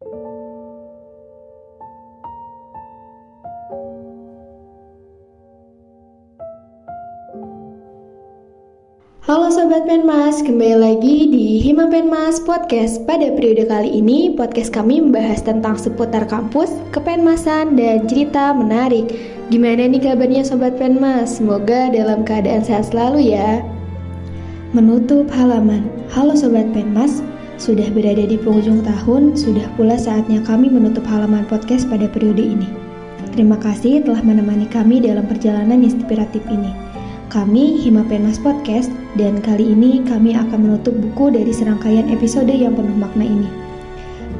Halo Sobat Penmas, kembali lagi di Hima Penmas Podcast. Pada periode kali ini, podcast kami membahas tentang seputar kampus, kepenmasan, dan cerita menarik. Gimana nih kabarnya Sobat Penmas? Semoga dalam keadaan sehat selalu ya. Menutup halaman. Halo Sobat Penmas, sudah berada di penghujung tahun, sudah pula saatnya kami menutup halaman podcast pada periode ini. Terima kasih telah menemani kami dalam perjalanan inspiratif ini. Kami Hima Penas Podcast dan kali ini kami akan menutup buku dari serangkaian episode yang penuh makna ini.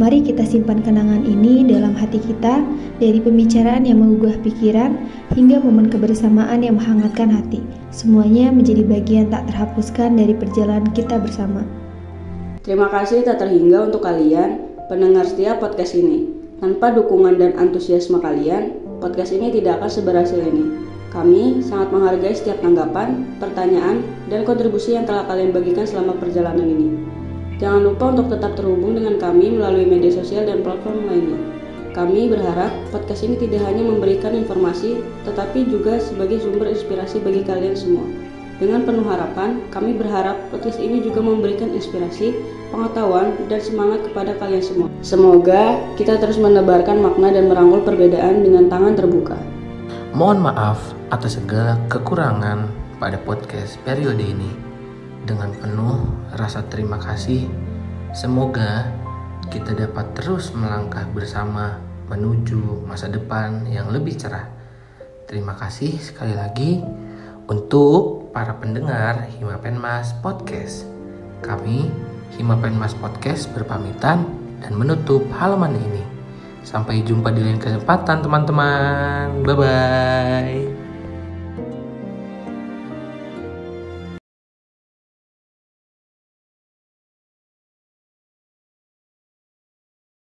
Mari kita simpan kenangan ini dalam hati kita dari pembicaraan yang menggugah pikiran hingga momen kebersamaan yang menghangatkan hati. Semuanya menjadi bagian tak terhapuskan dari perjalanan kita bersama. Terima kasih tak terhingga untuk kalian pendengar setiap podcast ini. Tanpa dukungan dan antusiasme kalian, podcast ini tidak akan seberhasil ini. Kami sangat menghargai setiap tanggapan, pertanyaan, dan kontribusi yang telah kalian bagikan selama perjalanan ini. Jangan lupa untuk tetap terhubung dengan kami melalui media sosial dan platform lainnya. Kami berharap podcast ini tidak hanya memberikan informasi, tetapi juga sebagai sumber inspirasi bagi kalian semua. Dengan penuh harapan, kami berharap podcast ini juga memberikan inspirasi, pengetahuan, dan semangat kepada kalian semua. Semoga kita terus menebarkan makna dan merangkul perbedaan dengan tangan terbuka. Mohon maaf atas segala kekurangan pada podcast periode ini. Dengan penuh rasa terima kasih, semoga kita dapat terus melangkah bersama menuju masa depan yang lebih cerah. Terima kasih sekali lagi untuk para pendengar Himapenmas Podcast. Kami Himapenmas Podcast berpamitan dan menutup halaman ini. Sampai jumpa di lain kesempatan teman-teman. Bye bye.